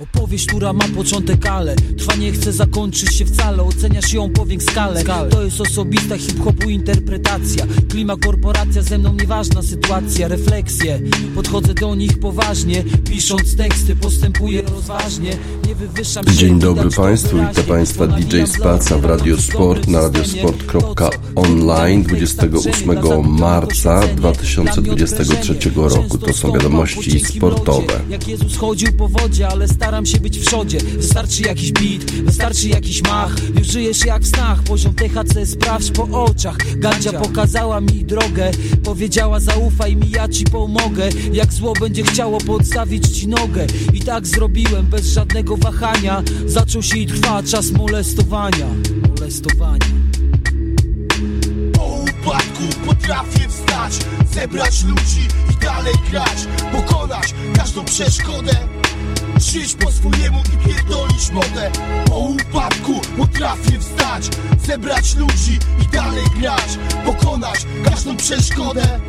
Opowieść, która ma początek, ale trwa nie chce zakończyć się wcale. Oceniasz ją powięk skalę. To jest osobista hip-hopu interpretacja. Klima, korporacja, ze mną nieważna sytuacja. Refleksje, podchodzę do nich poważnie. Pisząc teksty, postępuję rozważnie. Nie wywyższam się Dzień dobry Państwu, witam Państwa DJ Spaca w Radio Sport na radiosport.online 28 marca 2023 roku. To są wiadomości sportowe. Jak Jezus chodził po wodzie, ale staram się być w przodzie. Wystarczy jakiś beat, wystarczy jakiś mach. Już żyjesz jak w snach, poziom THC sprawdź po oczach. Gadzia pokazała mi drogę Powiedziała zaufaj mi, ja ci pomogę. Jak zło będzie chciało podstawić ci nogę. I tak zrobiłem bez żadnego wahania. Zaczął się i trwa czas molestowania. Molestowania. Po upadku potrafię wstać Zebrać ludzi i dalej grać Pokonać każdą przeszkodę Żyć po swojemu i pierdolić modę. Po upadku potrafię wstać Zebrać ludzi i dalej grać Pokonać każdą przeszkodę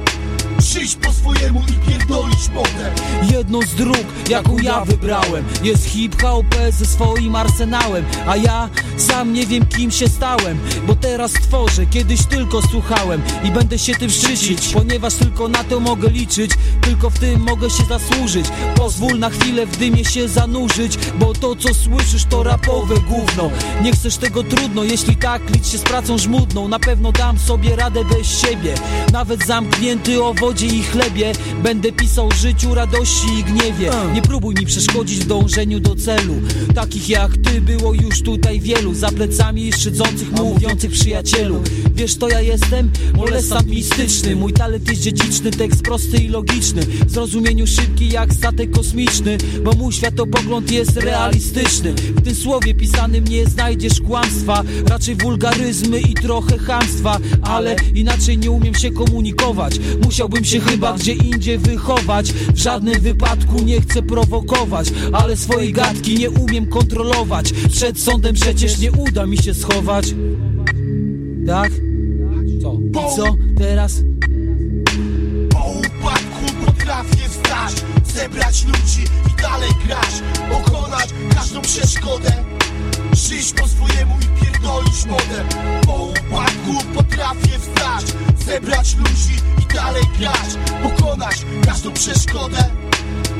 Żyć po swojemu i pierdolić modę Jedną z dróg, jaką ja wybrałem Jest hip-hop ze swoim arsenałem A ja sam nie wiem kim się stałem Bo teraz tworzę, kiedyś tylko słuchałem I będę się tym szczycić Ponieważ tylko na to mogę liczyć Tylko w tym mogę się zasłużyć. Pozwól na chwilę w dymie się zanurzyć Bo to co słyszysz to rapowe gówno. Nie chcesz tego trudno, jeśli tak licz się z pracą żmudną Na pewno dam sobie radę bez siebie. Nawet zamknięty o i chlebie. Będę pisał życiu, radości i gniewie. Nie próbuj mi przeszkodzić w dążeniu do celu. Takich jak ty było już tutaj wielu. Za plecami szydzących, mówiących przyjacielu. Wiesz to ja jestem? Molestant mistyczny Mój talent jest dziedziczny, tekst prosty i logiczny. W zrozumieniu szybki jak statek kosmiczny Bo mój światopogląd jest realistyczny. W tym słowie pisanym nie znajdziesz kłamstwa. Raczej wulgaryzmy i trochę chamstwa. Ale inaczej nie umiem się komunikować. Musiałbym się chyba gdzie indziej wychować W żadnym wypadku nie chcę prowokować Ale swojej gadki nie umiem kontrolować Przed sądem przecież nie uda mi się schować Tak? Co? I co teraz? Po upadku potrafię wstać Zebrać ludzi i dalej grać Pokonać każdą przeszkodę Żyć po swojemu i pierdolić modę Po upadku potrafię wstać Zebrać ludzi dalej grać Pokonać każdą przeszkodę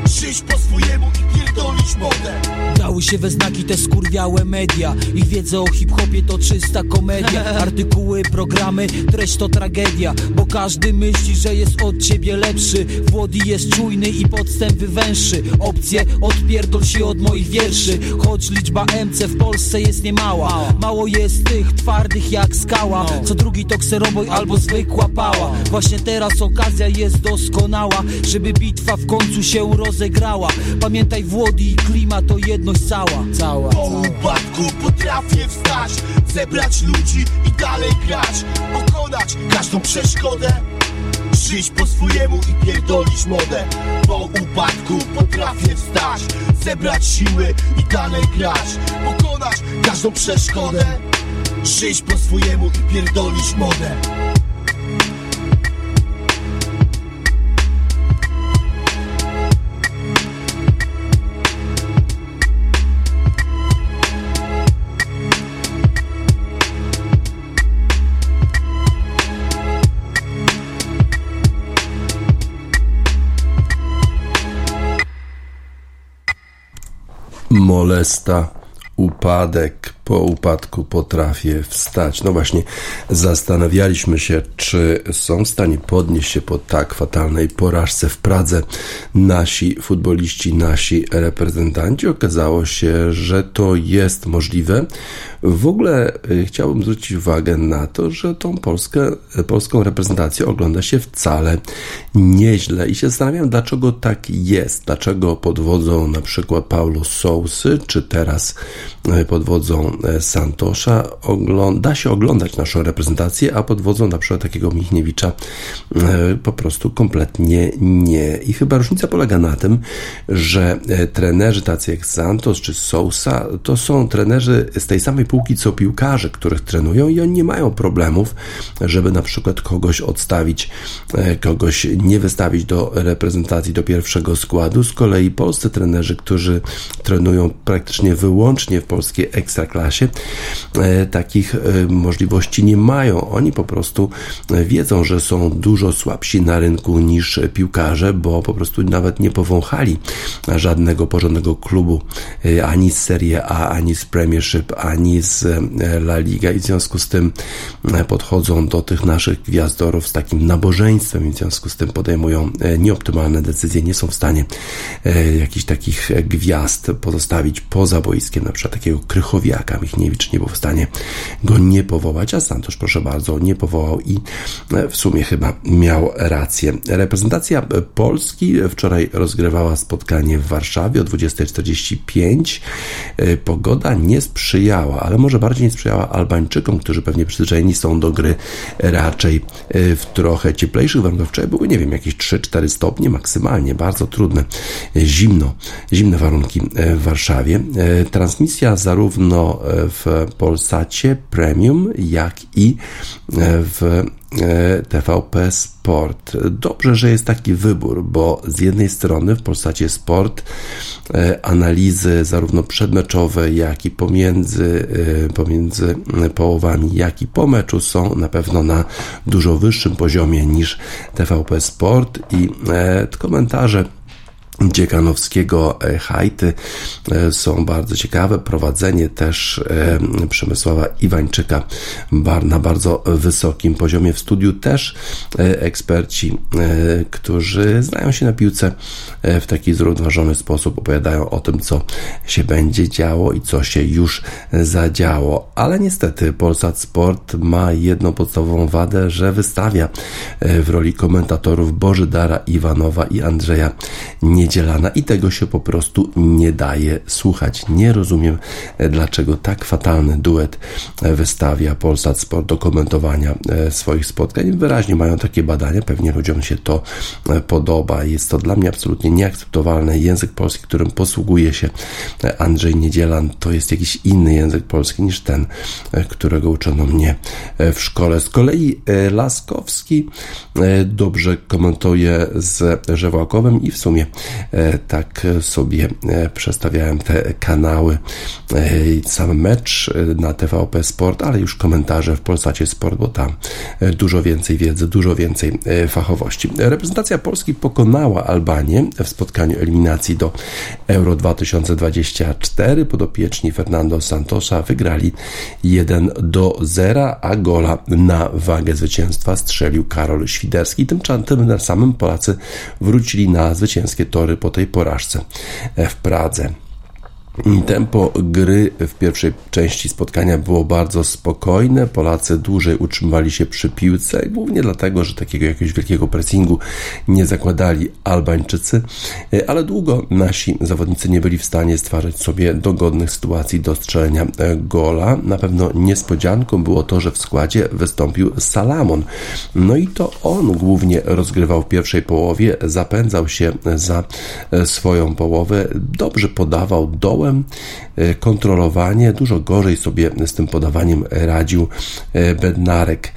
Żyć po swojemu i pierdolić modę. Dały się we znaki te skurwiałe media. Ich wiedza o hip-hopie to czysta komedia. Artykuły, programy, treść to tragedia. Bo każdy myśli, że jest od ciebie lepszy. Włody jest czujny i podstęp wywęższy Opcje, odpierdol się od moich wierszy. Choć liczba MC w Polsce jest niemała. Mało jest tych twardych jak skała. Co drugi to kseroboj albo zwykła pała. Właśnie teraz okazja jest doskonała Żeby bitwa w końcu się rozegrała. Pamiętaj Włody i klima to jedność cała. Cała, Po upadku potrafię wstać Zebrać ludzi i dalej grać Pokonać każdą przeszkodę Żyć po swojemu i pierdolić modę. Po upadku potrafię wstać Zebrać siły i dalej grać Pokonać każdą przeszkodę Żyć po swojemu i pierdolić modę Molesta, upadek, po upadku potrafię wstać. No właśnie, zastanawialiśmy się, czy są w stanie podnieść się po tak fatalnej porażce w Pradze nasi futboliści, nasi reprezentanci. Okazało się, że to jest możliwe. W ogóle y, chciałbym zwrócić uwagę na to, że tą Polskę, polską reprezentację ogląda się wcale nieźle i się zastanawiam, dlaczego tak jest, dlaczego pod wodzą na przykład Paulo Sousy, czy teraz y, pod wodzą Santosza da się oglądać naszą reprezentację, a pod wodzą na przykład takiego Michniewicza po prostu kompletnie nie. I chyba różnica polega na tym, że trenerzy tacy jak Santos czy Sousa to są trenerzy z tej samej półki co piłkarze, których trenują i oni nie mają problemów, żeby na przykład kogoś odstawić, kogoś nie wystawić do reprezentacji, do pierwszego składu. Z kolei polscy trenerzy, którzy trenują praktycznie wyłącznie w polskiej ekstraklasie, e, takich e, możliwości nie mają. Oni po prostu e, wiedzą, że są dużo słabsi na rynku niż piłkarze, bo po prostu nawet nie powąchali żadnego porządnego klubu ani z Serie A, ani z Premiership, ani z La Liga i w związku z tym podchodzą do tych naszych gwiazdorów z takim nabożeństwem i w związku z tym podejmują nieoptymalne decyzje, nie są w stanie jakichś takich gwiazd pozostawić poza boiskiem, na przykład takiego Krychowiaka. Michniewicz nie był w stanie go nie powołać, a Santosz, proszę bardzo, nie powołał i e, w sumie chyba miał rację. Reprezentacja Polski wczoraj rozgrywała spotkanie w Warszawie o 20.45. E, pogoda nie sprzyjała, ale może bardziej nie sprzyjała Albańczykom, którzy pewnie przyzwyczajeni są do gry raczej e, w trochę cieplejszych warunkach. Wczoraj były, nie wiem, jakieś 3-4 stopnie maksymalnie, bardzo trudne, zimno, zimne warunki w Warszawie. E, transmisja zarówno w Polsacie Premium, jak i w e, TVP Sport. Dobrze, że jest taki wybór, bo z jednej strony w Polsacie Sport e, analizy zarówno przedmeczowe, jak i pomiędzy, pomiędzy połowami, jak i po meczu są na pewno na dużo wyższym poziomie niż TVP Sport i komentarze Dziekanowskiego e, hajty e, są bardzo ciekawe. Prowadzenie też e, Przemysława Iwańczyka na bardzo wysokim poziomie. W studiu też eksperci, którzy znają się na piłce w taki zrównoważony sposób, opowiadają o tym, co się będzie działo i co się już zadziało. Ale niestety Polsat Sport ma jedną podstawową wadę, że wystawia w roli komentatorów Bożydara Iwanowa i Andrzeja nie Niedzielana i tego się po prostu nie daje słuchać. Nie rozumiem, e, dlaczego tak fatalny duet e, wystawia Polsat Sport do komentowania e, swoich spotkań. Wyraźnie mają takie badania, pewnie ludziom się to podoba. Jest to dla mnie absolutnie nieakceptowalne. Język polski, którym posługuje się Andrzej Niedzielan, to jest jakiś inny język polski niż ten, którego uczono mnie w szkole. Z kolei Laskowski dobrze komentuje z Żewałkowym i w sumie tak sobie e, przestawiałem te kanały. E, sam mecz na TVP Sport, ale już komentarze w Polsacie Sport, bo tam dużo więcej wiedzy, dużo więcej fachowości. Reprezentacja Polski pokonała Albanię w spotkaniu eliminacji do Euro 2024. Podopieczni Fernando Santosa wygrali 1 do 0, a gola na wagę zwycięstwa strzelił Karol Świderski. Tymczasem samym Polacy wrócili na zwycięskie tory po tej porażce w Pradze. Tempo gry w pierwszej części spotkania było bardzo spokojne. Polacy dłużej utrzymywali się przy piłce, głównie dlatego, że takiego jakiegoś wielkiego pressingu nie zakładali Albańczycy, ale długo nasi zawodnicy nie byli w stanie stwarzać sobie dogodnych sytuacji do strzelenia gola. Na pewno niespodzianką było to, że w składzie wystąpił Salamon. No i to on głównie rozgrywał w pierwszej połowie, zapędzał się za swoją połowę, dobrze podawał dołem E, kontrolowanie. Dużo gorzej sobie z tym podawaniem radził e, Bednarek.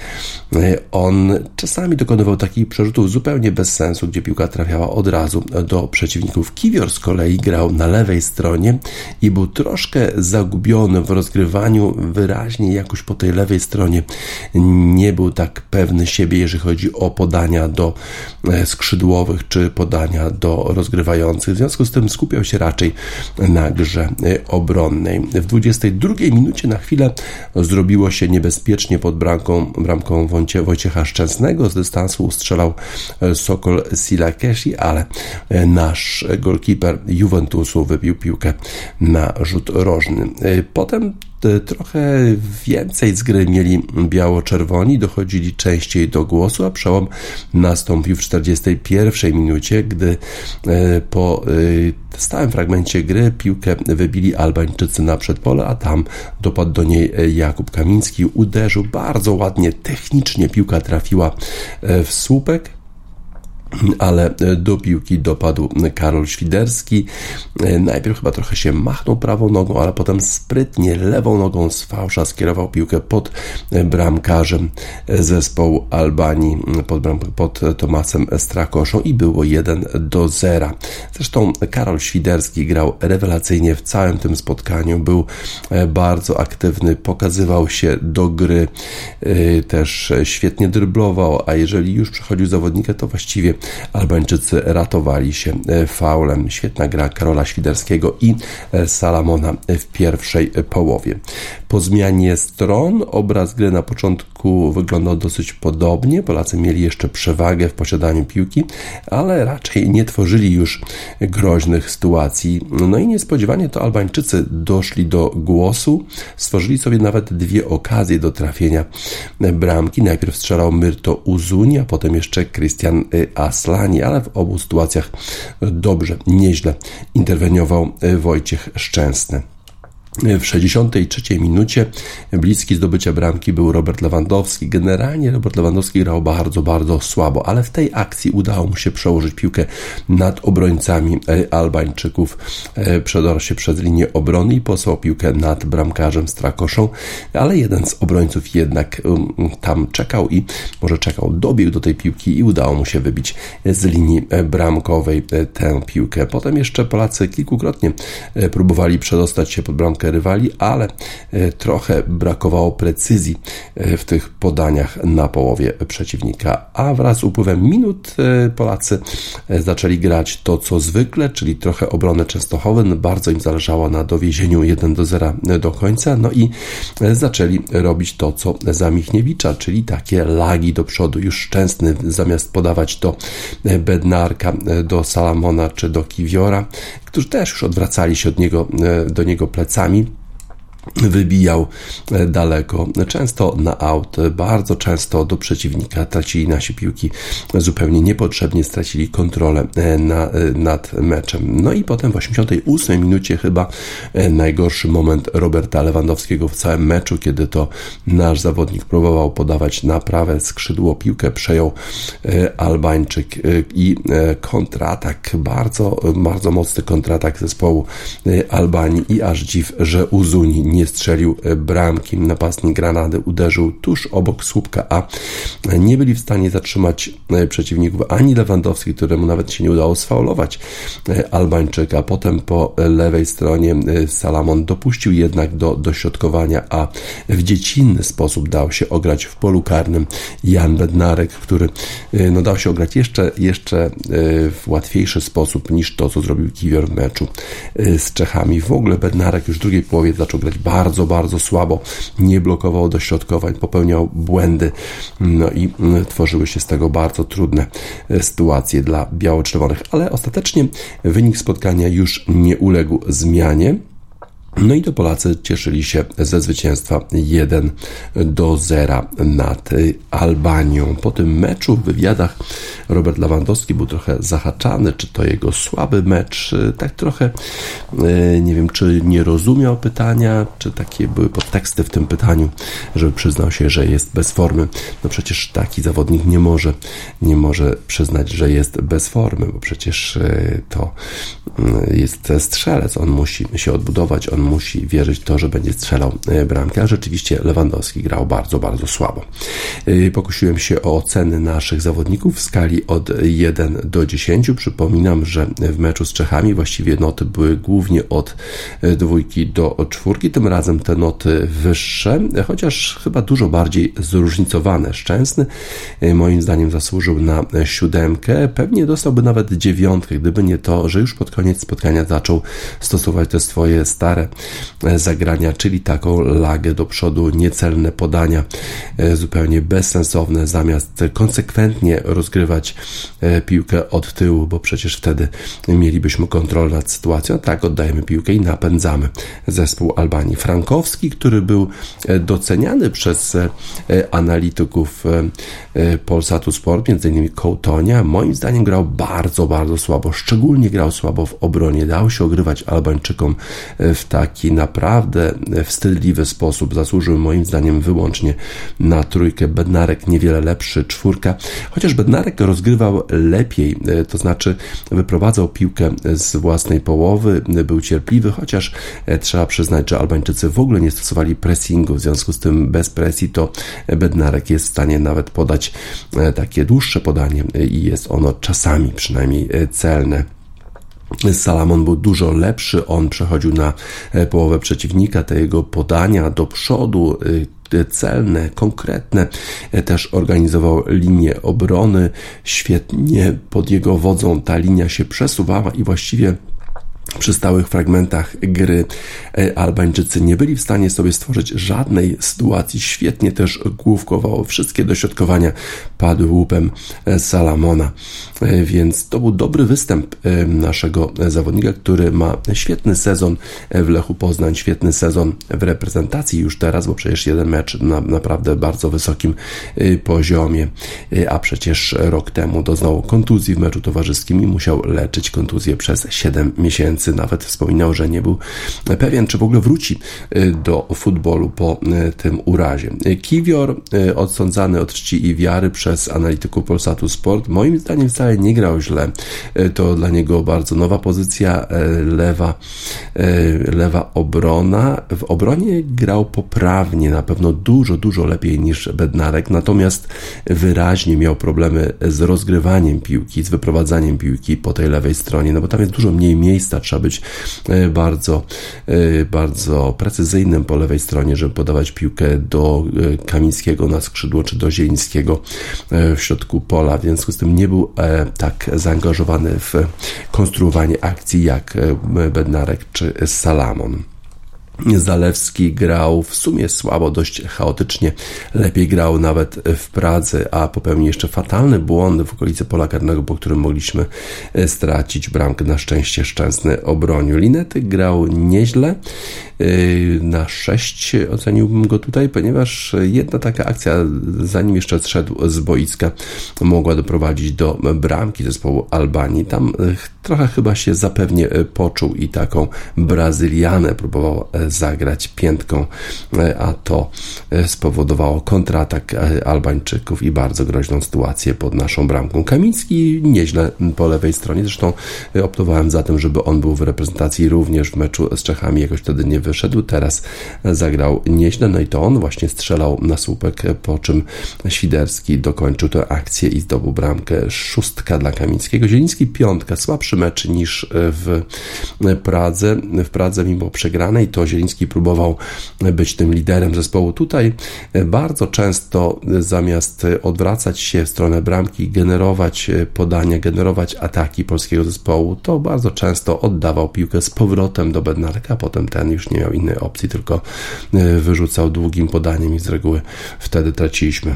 E, on czasami dokonywał takich przerzutów zupełnie bez sensu, gdzie piłka trafiała od razu do przeciwników. Kiwior z kolei grał na lewej stronie i był troszkę zagubiony w rozgrywaniu. Wyraźnie jakoś po tej lewej stronie nie był tak pewny siebie, jeżeli chodzi o podania do skrzydłowych czy podania do rozgrywających. W związku z tym skupiał się raczej na grze obronnej. W 22 minucie na chwilę zrobiło się niebezpiecznie pod bramką, bramką Wojciecha Szczęsnego. Z dystansu ustrzelał y, Sokol Silakeshi, ale y, nasz golkiper Juventusu wybił piłkę na rzut rożny. Potem trochę więcej z gry mieli biało-czerwoni, dochodzili częściej do głosu, a przełom nastąpił w 41 minucie, gdy po stałym fragmencie gry piłkę wybili Albańczycy na przedpole, a tam dopadł do niej Jakub Kamiński, uderzył bardzo ładnie, technicznie piłka trafiła w słupek ale do piłki dopadł Karol Świderski. Najpierw chyba trochę się machnął prawą nogą, ale potem sprytnie lewą nogą z fałsza skierował piłkę pod bramkarzem zespołu Albanii, pod, pod Tomasem Strakoszą i było 1 do 0. Zresztą Karol Świderski grał rewelacyjnie w całym tym spotkaniu, był bardzo aktywny, pokazywał się do gry, też świetnie dryblował, a jeżeli już przechodził zawodnika, to właściwie Albańczycy ratowali się e, faulem. Świetna gra Karola Świderskiego i e, Salamona w pierwszej połowie. Po zmianie stron obraz gry na początku wyglądał dosyć podobnie. Polacy mieli jeszcze przewagę w posiadaniu piłki, ale raczej nie tworzyli już groźnych sytuacji. No i niespodziewanie to Albańczycy doszli do głosu, stworzyli sobie nawet dwie okazje do trafienia bramki. Najpierw strzelał Myrto Uzuni, a potem jeszcze Christian Aslani, ale w obu sytuacjach dobrze, nieźle interweniował Wojciech Szczęsny. W 63 minucie bliski zdobycia bramki był Robert Lewandowski. Generalnie Robert Lewandowski grał bardzo, bardzo słabo, ale w tej akcji udało mu się przełożyć piłkę nad obrońcami e, Albańczyków. E, przedorł się przez linię obrony i posłał piłkę nad bramkarzem Strakoszą, ale jeden z obrońców jednak um, tam czekał i może czekał, dobiegł do tej piłki i udało mu się wybić z linii e, bramkowej tę piłkę. Potem jeszcze Polacy kilkukrotnie próbowali przedostać się pod bramkę rywali, ale e, trochę brakowało precyzji e, w tych podaniach na połowie przeciwnika. A wraz z upływem minut e, Polacy zaczęli grać to, co zwykle, czyli trochę obronę Częstochowy. Bardzo im zależało na dowiezieniu 1 do 0 do końca, no i zaczęli robić to, co za Michniewicza, czyli takie lagi do przodu. Już Szczęsny zamiast podawać do Bednarka, do Salamona czy do Kiwiora, którzy też już odwracali się od niego, e, do niego plecami wybijał e, daleko, często na aut, bardzo często do przeciwnika tracili nasi piłki zupełnie niepotrzebnie, stracili kontrolę e, na, e, nad meczem. No i potem w 88 minucie chyba najgorszy moment Roberta Lewandowskiego w całym meczu, kiedy to nasz zawodnik próbował podawać na prawe skrzydło, piłkę przejął Albańczyk i kontratak, bardzo, bardzo mocny kontratak zespołu Albanii i aż dziw, że Uzuni nie strzelił e, bramki. Napastnik Granady uderzył tuż obok słupka, a nie byli w stanie zatrzymać e, przeciwników ani Lewandowski, któremu nawet się nie udało sfaulować e, Albańczyka. Potem po lewej stronie Salamon dopuścił jednak do dośrodkowania, a w dziecinny sposób dał się ograć w polu karnym Jan Bednarek, który no, dał się ograć jeszcze, jeszcze w łatwiejszy sposób niż to, co zrobił Kiwior w meczu z Czechami. W ogóle Bednarek już w drugiej połowie zaczął grać bardzo, bardzo słabo, nie blokował dośrodkowań, popełniał błędy, no i mm, tworzyły się z tego bardzo trudne e, sytuacje dla biało-czerwonych, ale ostatecznie wynik spotkania już nie uległ zmianie. No i to Polacy cieszyli się ze zwycięstwa 1 do 0 nad Albanią. Po tym meczu w wywiadach Robert Lewandowski był trochę zahaczany, czy to jego słaby mecz, tak trochę e, nie wiem, czy nie rozumiał pytania, czy takie były podteksty w tym pytaniu, żeby przyznał się, że jest bez formy. No przecież taki zawodnik nie może, nie może przyznać, że jest bez formy, bo przecież to jest strzelec, on musi się odbudować, on musi wierzyć w to, że będzie strzelał e, bramkę, a rzeczywiście Lewandowski grał bardzo, bardzo słabo. E, pokusiłem się o oceny naszych zawodników w skali od 1 do 10. Przypominam, że w meczu z Czechami właściwie noty były głównie od e, dwójki do czwórki, tym razem te noty wyższe, chociaż chyba dużo bardziej zróżnicowane. Szczęsny moim zdaniem zasłużył na siódemkę, pewnie dostałby nawet dziewiątkę, gdyby nie to, że już pod koniec spotkania zaczął stosować te swoje stare zagrania, czyli taką lagę do przodu, niecelne podania, zupełnie bezsensowne, zamiast konsekwentnie rozgrywać piłkę od tyłu, bo przecież wtedy mielibyśmy kontrolę nad sytuacją. Tak, oddajemy piłkę i napędzamy zespół Albanii. Frankowski, który był doceniany przez analityków Polsatu Sport, innymi Kołtonia, moim zdaniem grał bardzo, bardzo słabo. Szczególnie grał słabo w obronie. Dał się ogrywać Albańczykom w taki naprawdę wstydliwy sposób. Zasłużył moim zdaniem wyłącznie na trójkę. Bednarek niewiele lepszy, czwórka. Chociaż Bednarek rozgrywał lepiej, to znaczy wyprowadzał piłkę z własnej połowy, był cierpliwy, chociaż trzeba przyznać, że Albańczycy w ogóle nie stosowali pressingu. W związku z tym bez presji to Bednarek jest w stanie nawet podać takie dłuższe podanie i jest ono czasami przynajmniej celne. Salamon był dużo lepszy, on przechodził na e, połowę przeciwnika, te jego podania do przodu, e, celne, konkretne, e, też organizował linię obrony, świetnie pod jego wodzą ta linia się przesuwała i właściwie przy stałych fragmentach gry e, Albańczycy nie byli w stanie sobie stworzyć żadnej sytuacji. Świetnie też główkowało. Wszystkie dośrodkowania padły łupem e, Salamona. E, więc to był dobry występ naszego zawodnika, który ma świetny sezon w Lechu Poznań, świetny sezon w reprezentacji już teraz, bo przecież jeden mecz na naprawdę bardzo wysokim poziomie, a przecież rok temu doznał kontuzji w meczu towarzyskim i musiał leczyć kontuzję przez 7 miesięcy miesięcy nawet wspominał, że nie był pewien, czy w ogóle wróci y, do futbolu po y, tym urazie. Kiwior, y, odsądzany od czci i wiary przez analityków Polsatu Sport, moim zdaniem wcale nie grał źle. To dla niego bardzo nowa pozycja, lewa, lewa obrona. W obronie grał poprawnie, na pewno dużo, dużo lepiej niż Bednarek, natomiast wyraźnie miał problemy z rozgrywaniem piłki, z wyprowadzaniem piłki po tej lewej stronie, no bo tam jest dużo mniej miejsca, trzeba być e, bardzo, e, bardzo precyzyjnym po lewej stronie, żeby podawać piłkę do e, Kamińskiego na skrzydło, czy do Zielińskiego w środku pola. W związku z tym nie był tak zaangażowany w konstruowanie akcji jak Bednarek czy Salamon. Zalewski grał w sumie słabo, dość chaotycznie. Lepiej grał nawet w Pradze, a popełnił jeszcze fatalny błąd w okolicy pola karnego, po którym mogliśmy e, stracić bramkę. Na szczęście Szczęsny obronił. Linety grał nieźle. E, na 6 oceniłbym go tutaj, ponieważ jedna taka akcja, zanim jeszcze zszedł z boiska, mogła doprowadzić do bramki zespołu Albanii. Tam e, trochę chyba się zapewnie poczuł i taką Brazylianę próbował zagrać piętką, e, a to e, spowodowało kontratak e, Albańczyków i bardzo groźną sytuację pod naszą bramką. Kamiński nieźle po lewej stronie, zresztą optowałem za tym, żeby on był w reprezentacji również w meczu z Czechami, jakoś wtedy nie wyszedł, teraz zagrał nieźle, no i to on właśnie strzelał na słupek, po czym Świderski dokończył tę akcję i zdobył bramkę szóstka dla Kamińskiego. Zieliński piątka, słabszy mecz niż w Pradze, w Pradze mimo przegranej, to Zieliński próbował być tym liderem zespołu. Tutaj bardzo często zamiast odwracać się w stronę bramki, generować podania, generować ataki polskiego zespołu, to bardzo często oddawał piłkę z powrotem do Bednarka, potem ten już nie miał innej opcji, tylko wyrzucał długim podaniem i z reguły wtedy traciliśmy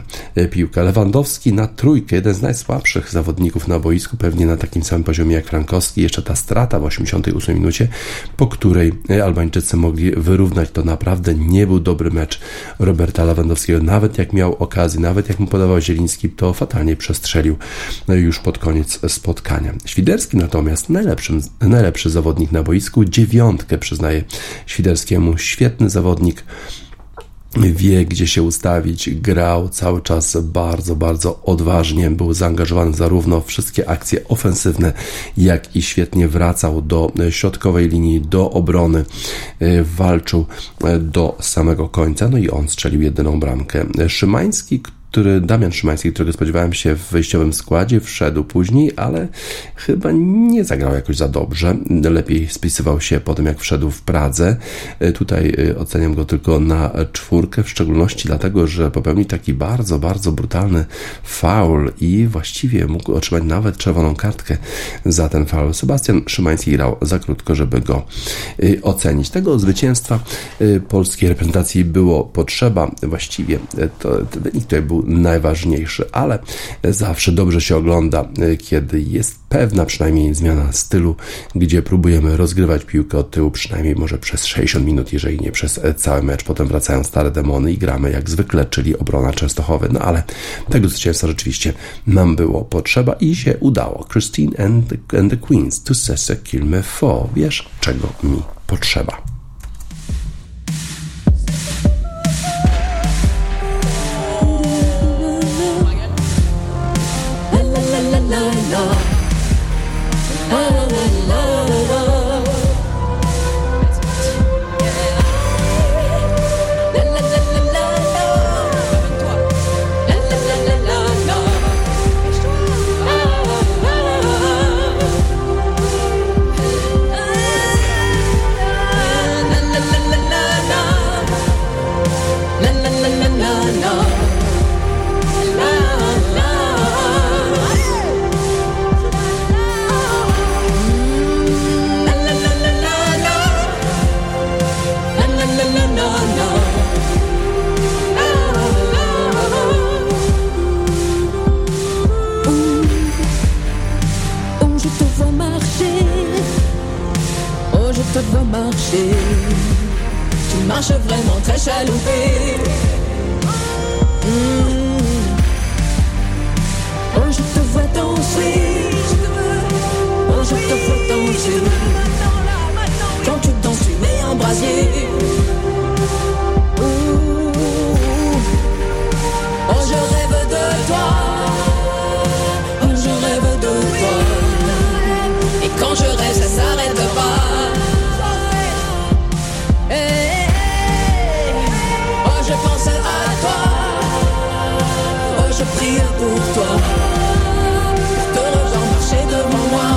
piłkę. Lewandowski na trójkę, jeden z najsłabszych zawodników na boisku, pewnie na takim samym poziomie jak Frankowski. Jeszcze ta strata w 88 minucie, po której Albańczycy mogli wyrównać. To naprawdę nie był dobry mecz Roberta Lewandowskiego. Nawet jak miał okazję, nawet jak mu podawał Zieliński, to fatalnie przestrzelił już pod koniec spotkania. Świderski natomiast najlepszym, najlepszy zawodnik na boisku, dziewiątkę przyznaje Świderskiemu. Świetny zawodnik wie, gdzie się ustawić, grał cały czas bardzo, bardzo odważnie, był zaangażowany zarówno w wszystkie akcje ofensywne, jak i świetnie wracał do środkowej linii, do obrony, e, walczył e, do samego końca, no i on strzelił jedyną bramkę. Szymański, który Damian Szymański, którego spodziewałem się w wyjściowym składzie, wszedł później, ale chyba nie zagrał jakoś za dobrze. Lepiej spisywał się po tym, jak wszedł w Pradze. Tutaj oceniam go tylko na czwórkę, w szczególności dlatego, że popełnił taki bardzo, bardzo brutalny faul i właściwie mógł otrzymać nawet czerwoną kartkę za ten faul. Sebastian Szymański grał za krótko, żeby go y, ocenić. Tego zwycięstwa polskiej reprezentacji było potrzeba. Właściwie to, to wynik tutaj był najważniejszy, ale zawsze dobrze się ogląda, kiedy jest pewna przynajmniej zmiana stylu, gdzie próbujemy rozgrywać piłkę od tyłu przynajmniej może przez 60 minut, jeżeli nie przez cały mecz. Potem wracają stare demony i gramy jak zwykle, czyli obrona Częstochowy. No ale tego zwycięstwa rzeczywiście nam było potrzeba i się udało. Christine and and the Queens, to se qu'il me faut. Wiesz, czego mi potrzeba. marche vraiment très chaloupée. Mmh. Oh, je te vois danser. je prie pour toi. Pour te devant moi.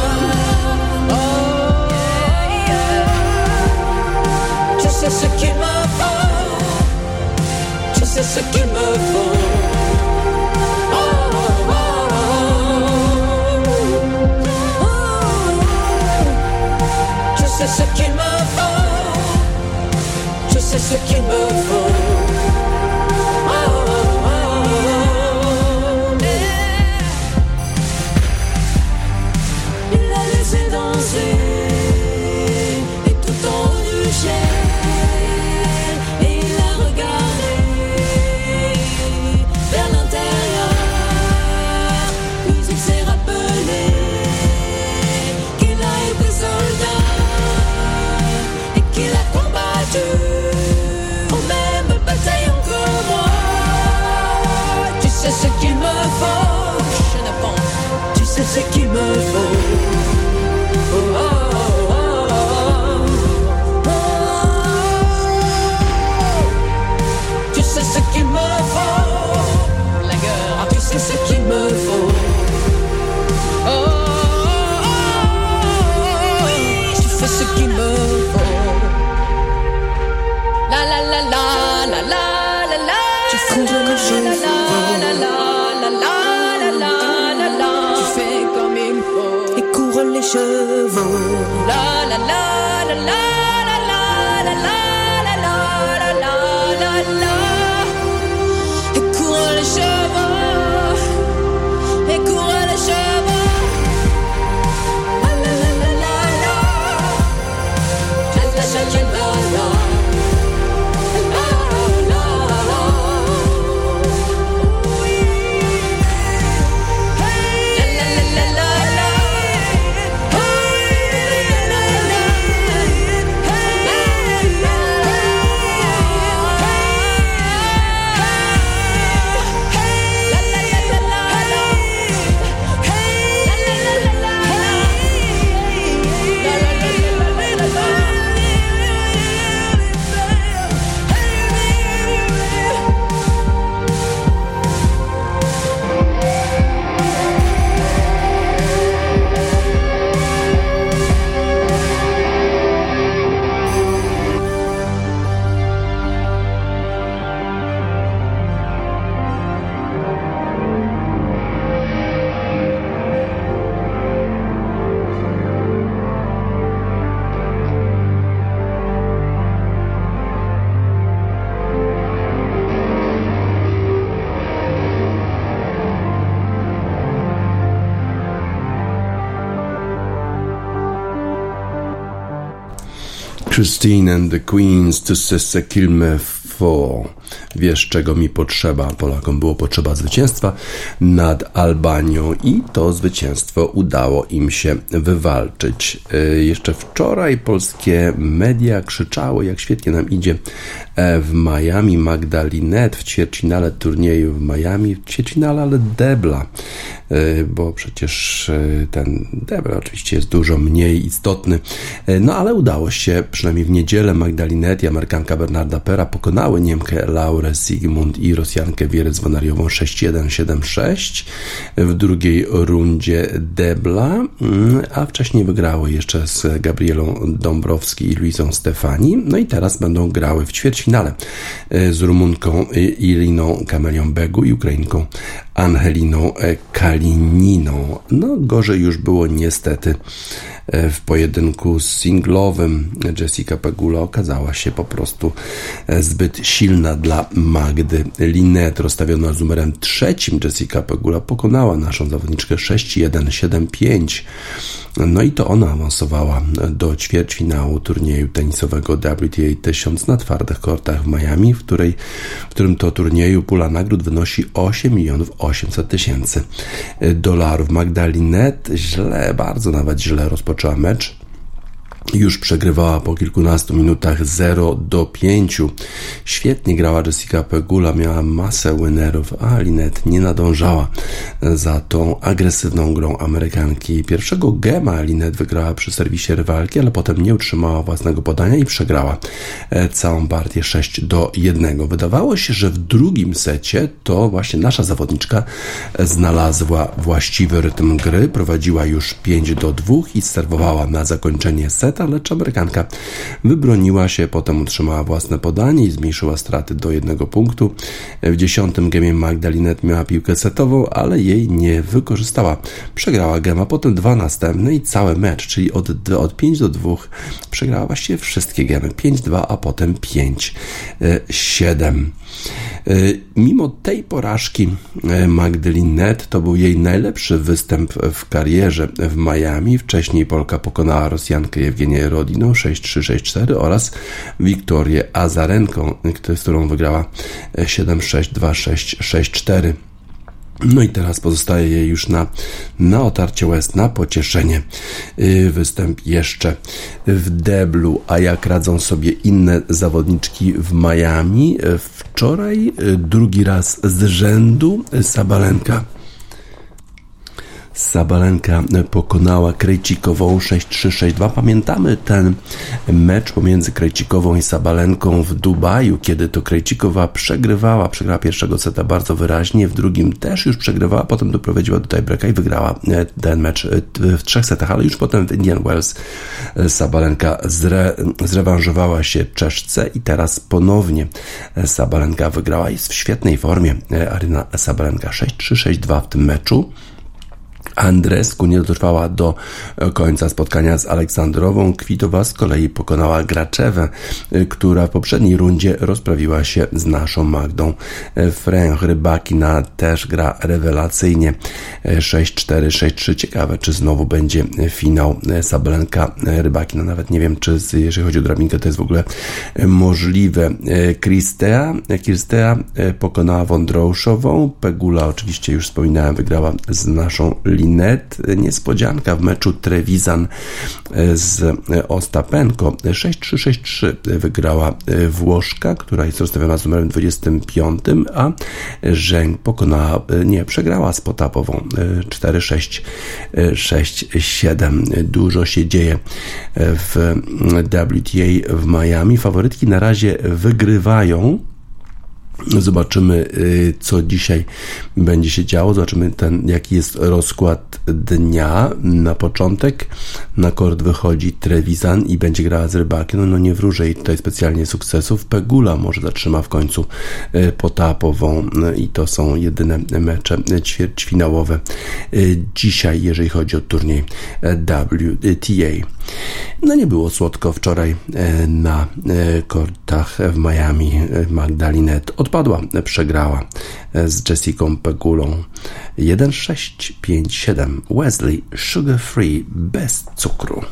Oh, tu sais ce qu'il me faut. Tu sais ce qu'il me faut. Oh, oh, sais ce qu'il me faut. Je sais ce qu'il me faut. Christine and the Queens to Sister Kilme for Wiesz, czego mi potrzeba. Polakom było potrzeba zwycięstwa nad Albanią i to zwycięstwo udało im się wywalczyć. E, jeszcze wczoraj polskie media krzyczały, jak świetnie nam idzie e, w Miami Magdalinet w ćwierćfinale turnieju w Miami, w ćwierćfinale, ale debla, bo przecież ten debla oczywiście jest dużo mniej istotny. No ale udało się, przynajmniej w niedzielę Magdalinet i Amerykanka Bernarda Pera pokonały Niemkę Laurę Sigmund i Rosjankę Wierec-Wanariową 6-1-7-6. W drugiej rundzie Debla, mm, a wcześniej wygrały jeszcze z Gabrielą Dąbrowski i Luizą Stefani. No i teraz będą grały w ćwierćfinale e, z Rumunką Iriną Kamelią Begu i Ukrainką Angeliną Kalininą. No gorzej już było niestety E, w pojedynku singlowym Jessica Pegula okazała się po prostu e, zbyt silna dla Magdy Linet. Rozstawiona z numerem trzecim Jessica Pegula pokonała naszą zawodniczkę 6-1-7-5. No i to ona awansowała do ćwierćfinału turnieju tenisowego WTA 1000 na twardych kortach w Miami, w, której, w którym to turnieju pula nagród wynosi 8 milionów 800 tysięcy dolarów. Magdalinet źle, bardzo nawet źle rozpoczęła mecz już przegrywała po kilkunastu minutach 0 do 5. Świetnie grała Jessica Pegula, miała masę winnerów, a Linet nie nadążała za tą agresywną grą Amerykanki. Pierwszego gema Linet wygrała przy serwisie rywalki, ale potem nie utrzymała własnego podania i przegrała e, całą partię 6 do 1. Wydawało się, że w drugim secie to właśnie nasza zawodniczka znalazła właściwy rytm gry, prowadziła już 5 do 2 i serwowała na zakończenie seta lecz Amerykanka wybroniła się, potem utrzymała własne podanie i zmniejszyła straty do jednego punktu. W dziesiątym gemie Magdalinet miała piłkę setową, ale jej nie wykorzystała. Przegrała gema, potem dwa następne i cały mecz, czyli od, od 5 do 2 przegrała właściwie wszystkie gemy. 5-2, a potem 5-7. E, mimo tej porażki e, Magdalinet to był jej najlepszy występ w karierze w Miami. Wcześniej Polka pokonała Rosjankę Jewgenię Rodiną 6-3-6-4 oraz Wiktorię Azarenką, z którą wygrała 7-6-2-6-6-4. No i teraz pozostaje jej już na, na otarcie łez, na pocieszenie. Y, występ jeszcze w deblu, a jak radzą sobie inne zawodniczki w Miami? Wczoraj y, drugi raz z rzędu Sabalenka Sabalenka pokonała Krejcikową 6-3-6-2. Pamiętamy ten mecz pomiędzy Krejcikową i Sabalenką w Dubaju, kiedy to Krejcikowa przegrywała, przegrała pierwszego seta bardzo wyraźnie, w drugim też już przegrywała, potem doprowadziła do tiebreaka i wygrała e, ten mecz e, w trzech setach, ale już potem w Indian Wells e, Sabalenka zre, zrewanżowała się Czeszce i teraz ponownie Sabalenka wygrała. Jest w świetnej formie Aryna Sabalenka 6-3-6-2 w tym meczu. Andresku nie dotrwała do końca spotkania z Aleksandrową. Kwitowa z kolei pokonała Graczewę, która w poprzedniej rundzie rozprawiła się z naszą Magdą Fręch. Rybakina też gra rewelacyjnie 6-4, 6-3. Ciekawe, czy znowu będzie finał Sablenka Rybakina. Nawet nie wiem, czy jeżeli chodzi o drabinkę, to jest w ogóle możliwe. Kristea, Kristea pokonała Wądroszową. Pegula, oczywiście już wspominałem, wygrała z naszą Linet. Niespodzianka w meczu Trevizan e, z Ostapenko. 6-3-6-3 wygrała e, Włoszka, która jest rozstawiona z numerem 25, a Żeń pokonała, e, nie, przegrała z Potapową 4-6-6-7. Dużo się dzieje w WTA w Miami. Faworytki na razie wygrywają Zobaczymy, y, co dzisiaj będzie się działo. Zobaczymy, ten, jaki jest rozkład dnia. Na początek na kort wychodzi Trevisan i będzie grała z Rybakiem. No, no nie wróżę jej tutaj specjalnie sukcesów. Pegula może zatrzyma w końcu y, Potapową y, i to są jedyne mecze ćwierćfinałowe dzisiaj, jeżeli chodzi o turniej WTA. No nie było słodko wczoraj na kortach w Miami. Magdalinet odpadła, przegrała z Jessica Pegulą 1657 Wesley Sugar Free bez cukru.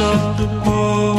of the oh. world.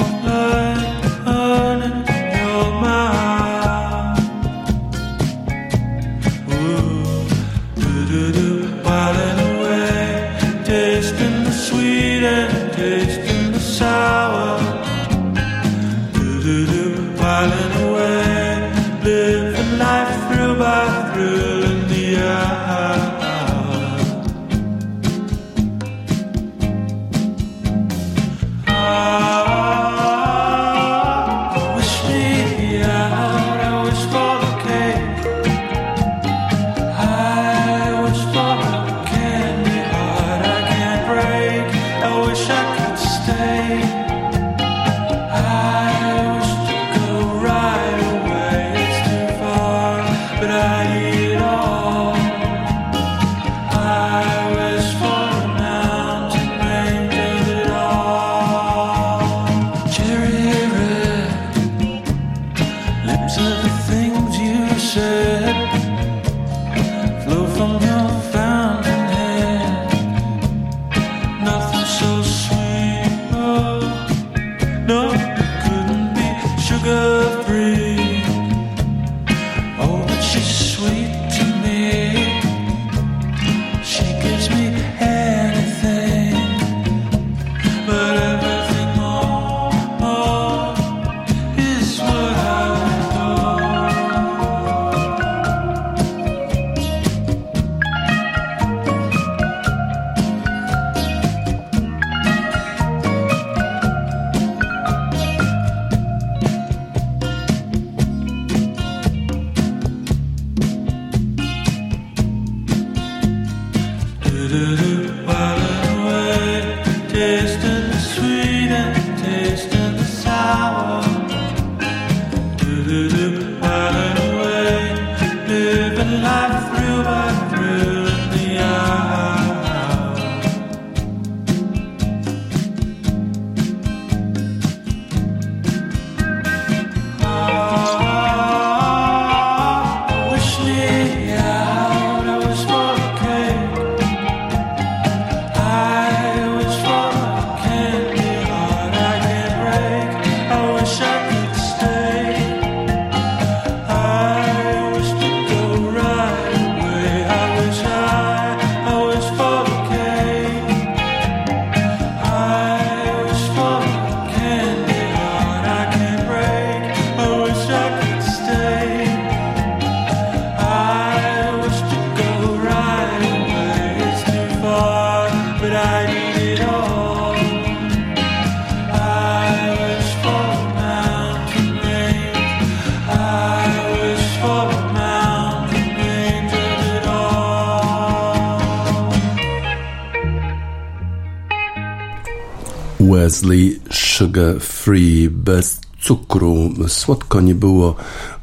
Wesley Sugar Free bez cukru. Słodko nie było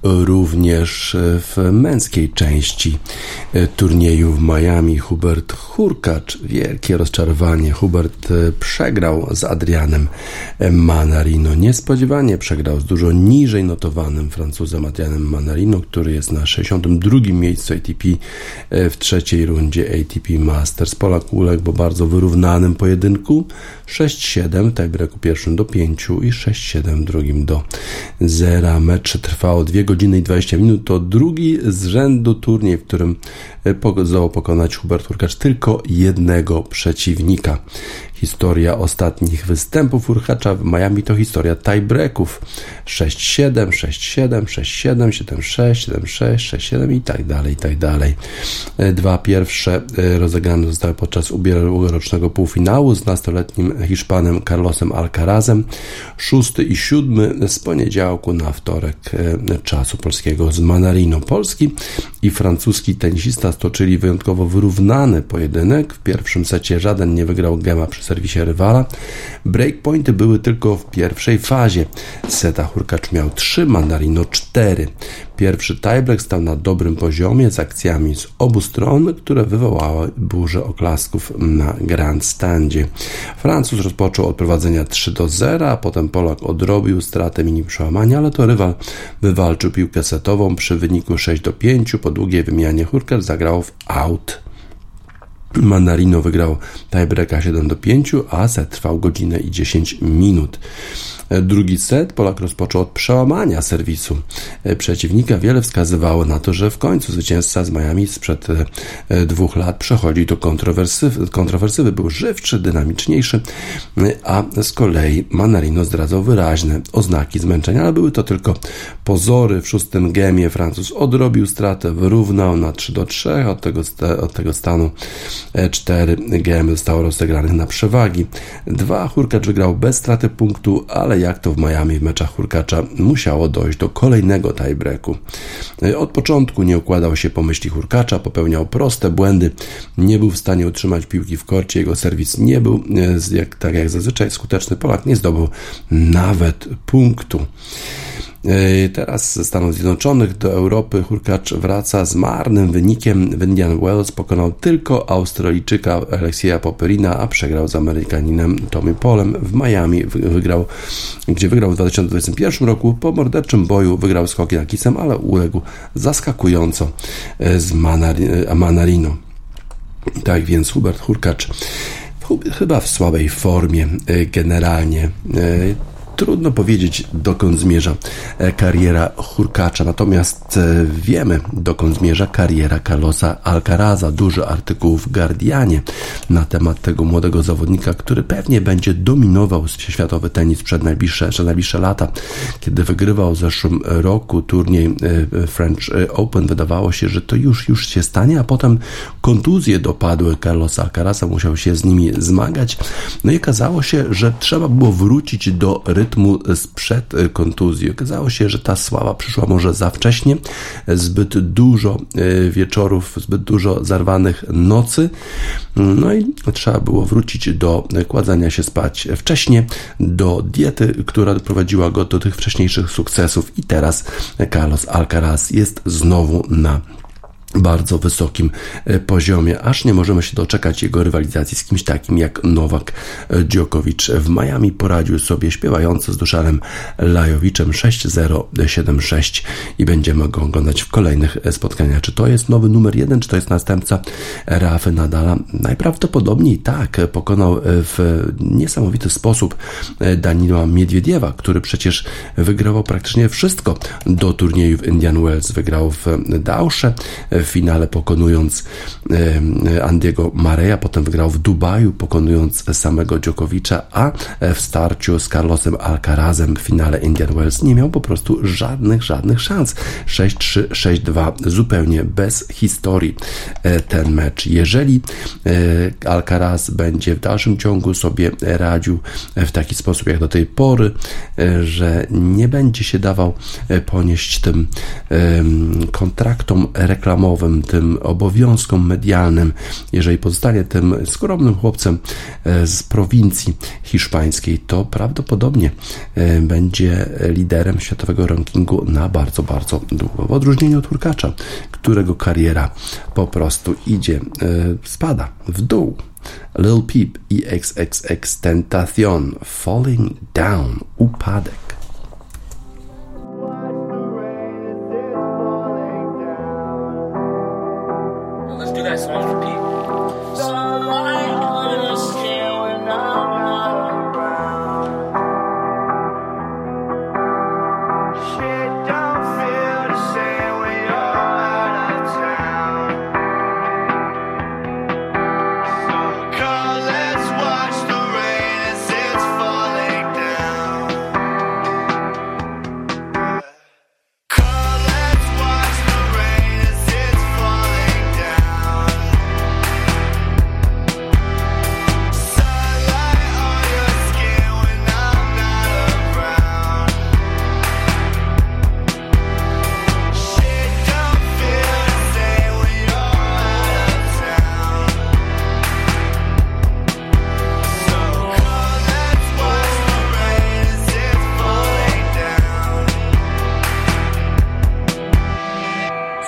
również w męskiej części turnieju w Miami. Hubert Hurkacz, wielkie rozczarowanie. Hubert przegrał z Adrianem Manarino. Niespodziewanie przegrał z dużo niżej notowanym Francuzem Adrianem Manarino, który jest na 62 miejscu ATP w trzeciej rundzie ATP Masters. Polak uległ bardzo wyrównanym pojedynku 6-7, tiebreaku pierwszym do 5 i 6-7 drugim do 0. Mecz trwało 2 godziny i 20 minut. To drugi z rzędu turniej, w którym zdołał pokonać Hubert Hurkacz tylko jednego przeciwnika. Historia ostatnich występów Urchacza w Miami to historia tiebreaków 6-7, 6-7, 6-7, 7-6, 7-6, 6-7 i tak dalej, i tak dalej. Dwa pierwsze e, rozegrane zostały podczas ubiegłorocznego półfinału z nastoletnim Hiszpanem Carlosem Alcarazem. Szósty i siódmy z poniedziałku na wtorek e, czasu polskiego z Manarino. Polski i francuski tenisista stoczyli wyjątkowo wyrównany pojedynek. W pierwszym secie żaden nie wygrał gema przy serwisie rywala. Breakpointy były tylko w pierwszej fazie. Seta Hurkacz miał 3, Mandarino 4. Pierwszy tiebreak stał na dobrym poziomie z akcjami z obu stron, które wywołały burzę oklasków na grandstandzie. Francuz rozpoczął od prowadzenia 3 do 0, a potem Polak odrobił stratę mini przełamania, ale to rywal wywalczył piłkę setową przy wyniku 6 do 5. Po długiej wymianie Hurkacz zagrał w out. Manarino wygrał tiebreaka 7 do 5, a set trwał godzinę i 10 minut. Drugi set Polak rozpoczął od przełamania serwisu przeciwnika. Wiele wskazywało na to, że w końcu zwycięzca z Miami sprzed e, dwóch lat przechodzi do kontrowersywy. kontrowersywy. Był żywszy, dynamiczniejszy, a z kolei Manarino zdradzał wyraźne oznaki zmęczenia, ale były to tylko pozory. W szóstym gemie Francuz odrobił stratę, wyrównał na 3 do 3. Od tego, od tego stanu 4 e, gemy zostało rozegranych na przewagi. Dwa Hurkacz wygrał bez straty punktu, ale jak to w Miami w meczach Hurkacza musiało dojść do kolejnego tiebreaku. Od początku nie układał się po myśli Hurkacza, popełniał proste błędy, nie był w stanie utrzymać piłki w korcie, jego serwis nie był, e, jak, tak jak zazwyczaj, skuteczny. Polak nie zdobył nawet punktu. E, teraz ze Stanów Zjednoczonych do Europy Hurkacz wraca z marnym wynikiem. W Indian Wells pokonał tylko Australijczyka Alexia Poperina, a przegrał z Amerykaninem Tommy Polem w Miami. Wygrał, gdzie wygrał w 2021 roku. Po morderczym boju wygrał z Hockey Kisem, ale uległ zaskakująco e, z Manarino. Tak więc Hubert Hurkacz chyba w słabej formie generalnie trudno powiedzieć, dokąd zmierza e, kariera Hurkacza, natomiast e, wiemy, dokąd zmierza kariera Carlosa Alcaraza. Dużo artykułów w Guardianie na temat tego młodego zawodnika, który pewnie będzie dominował światowy tenis przed najbliższe, przed najbliższe lata. Kiedy wygrywał w zeszłym roku turniej e, French Open, wydawało się, że to już, już się stanie, a potem kontuzje dopadły Carlosa Alcaraza, musiał się z nimi zmagać. No i okazało się, że trzeba było wrócić do rytmu rytmu sprzed kontuzji. Okazało się, że ta sława przyszła może za wcześnie, zbyt dużo e, wieczorów, zbyt dużo zarwanych nocy, no i trzeba było wrócić do kładzenia się spać wcześniej, do diety, która doprowadziła go do tych wcześniejszych sukcesów. I teraz Carlos Alcaraz jest znowu na bardzo wysokim e, poziomie, aż nie możemy się doczekać jego rywalizacji z kimś takim jak Nowak Djokovic. W Miami poradził sobie śpiewający z Duszarem Lajowiczem 6-0-7-6 i będziemy go oglądać w kolejnych e, spotkaniach. Czy to jest nowy numer jeden, czy to jest następca Rafy Nadala? Najprawdopodobniej tak. Pokonał e, w niesamowity sposób Danila Miedwiediewa, który przecież wygrywał praktycznie wszystko do turnieju w Indian Wells. Wygrał w Dausze, w finale pokonując Andiego Mareja, potem wygrał w Dubaju pokonując samego Djokovicza, a w starciu z Carlosem Alcarazem w finale Indian Wells nie miał po prostu żadnych, żadnych szans. 6-3, 6-2, zupełnie bez historii e, ten mecz. Jeżeli e, Alcaraz będzie w dalszym ciągu sobie radził w taki sposób jak do tej pory, e, że nie będzie się dawał ponieść tym kontraktom reklamowym, reklamowym, tym obowiązkom medialnym, jeżeli pozostanie tym skromnym chłopcem e, z prowincji hiszpańskiej, to prawdopodobnie e, będzie liderem światowego rankingu na bardzo, bardzo długo. W odróżnieniu od Hurkacza, którego kariera po prostu idzie, e, spada w dół. Lil Peep i XXX Tentacion Falling Down, upadek.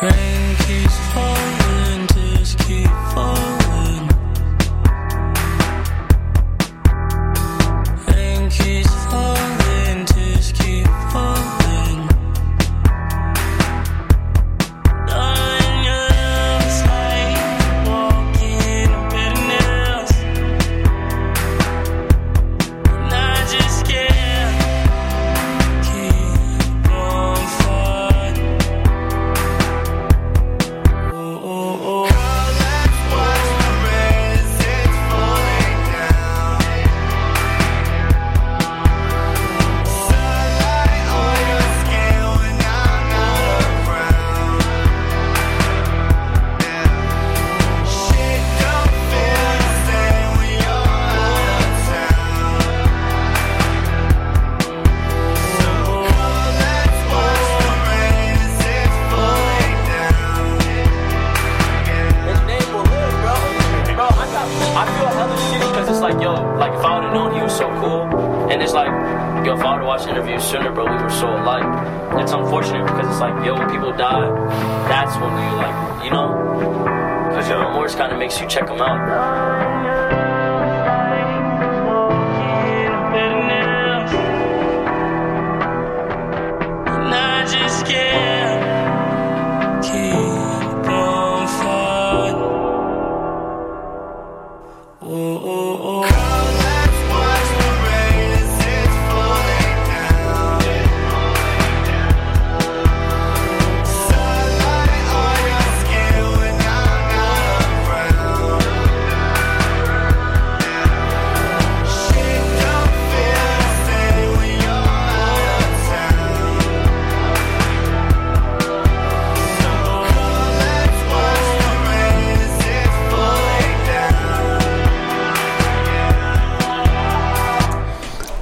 rain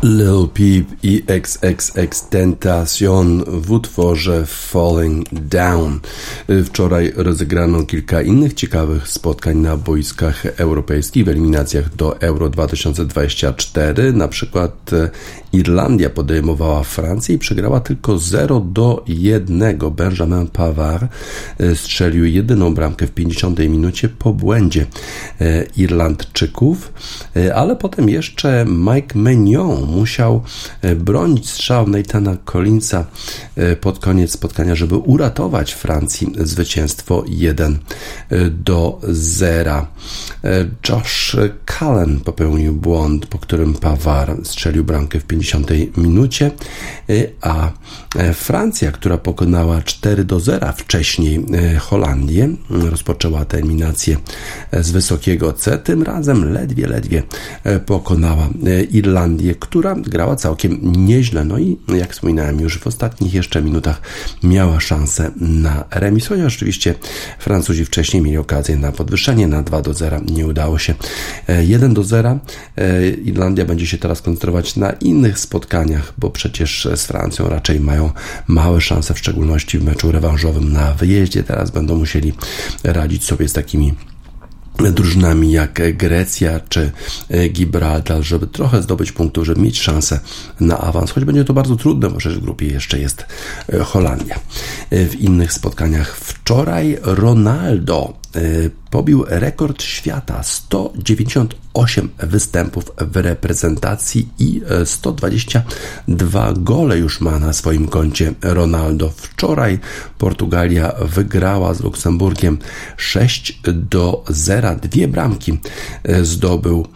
لا Lil Peep i XXX Tentacion w utworze Falling Down. Wczoraj rozegrano kilka innych ciekawych spotkań na boiskach europejskich w eliminacjach do Euro 2024. Na przykład e, Irlandia podejmowała Francję i przegrała tylko 0 do 1. Benjamin Pavard e, strzelił jedyną bramkę w 50 minucie po błędzie e, Irlandczyków, ale potem jeszcze Mike Mignon musiał e, bronić strzał Nathana Collinsa e, pod koniec spotkania, żeby uratować Francji zwycięstwo 1 e, do 0. Josh Cullen popełnił błąd, po którym Pawar strzelił bramkę w 50 minucie, a Francja, która pokonała 4 do 0 wcześniej Holandię, rozpoczęła tę eliminację z wysokiego C, tym razem ledwie, ledwie pokonała Irlandię, która grała całkiem nieźle. No i jak wspominałem już w ostatnich jeszcze minutach miała szansę na remis, chociaż oczywiście Francuzi wcześniej mieli okazję na podwyższenie na 2 do 0. Nie udało się. 1 e, do 0. E, Irlandia będzie się teraz koncentrować na innych spotkaniach, bo przecież z Francją raczej mają małe szanse, w szczególności w meczu rewanżowym na wyjeździe. Teraz będą musieli radzić sobie z takimi drużynami jak Grecja czy e, Gibraltar, żeby trochę zdobyć punktów, żeby mieć szansę na awans, choć będzie to bardzo trudne, bo w grupie jeszcze jest e, Holandia. E, w innych spotkaniach wczoraj Ronaldo pobił rekord świata 198 występów w reprezentacji i 122 gole już ma na swoim koncie Ronaldo. Wczoraj Portugalia wygrała z Luksemburgiem 6 do 0. Dwie bramki zdobył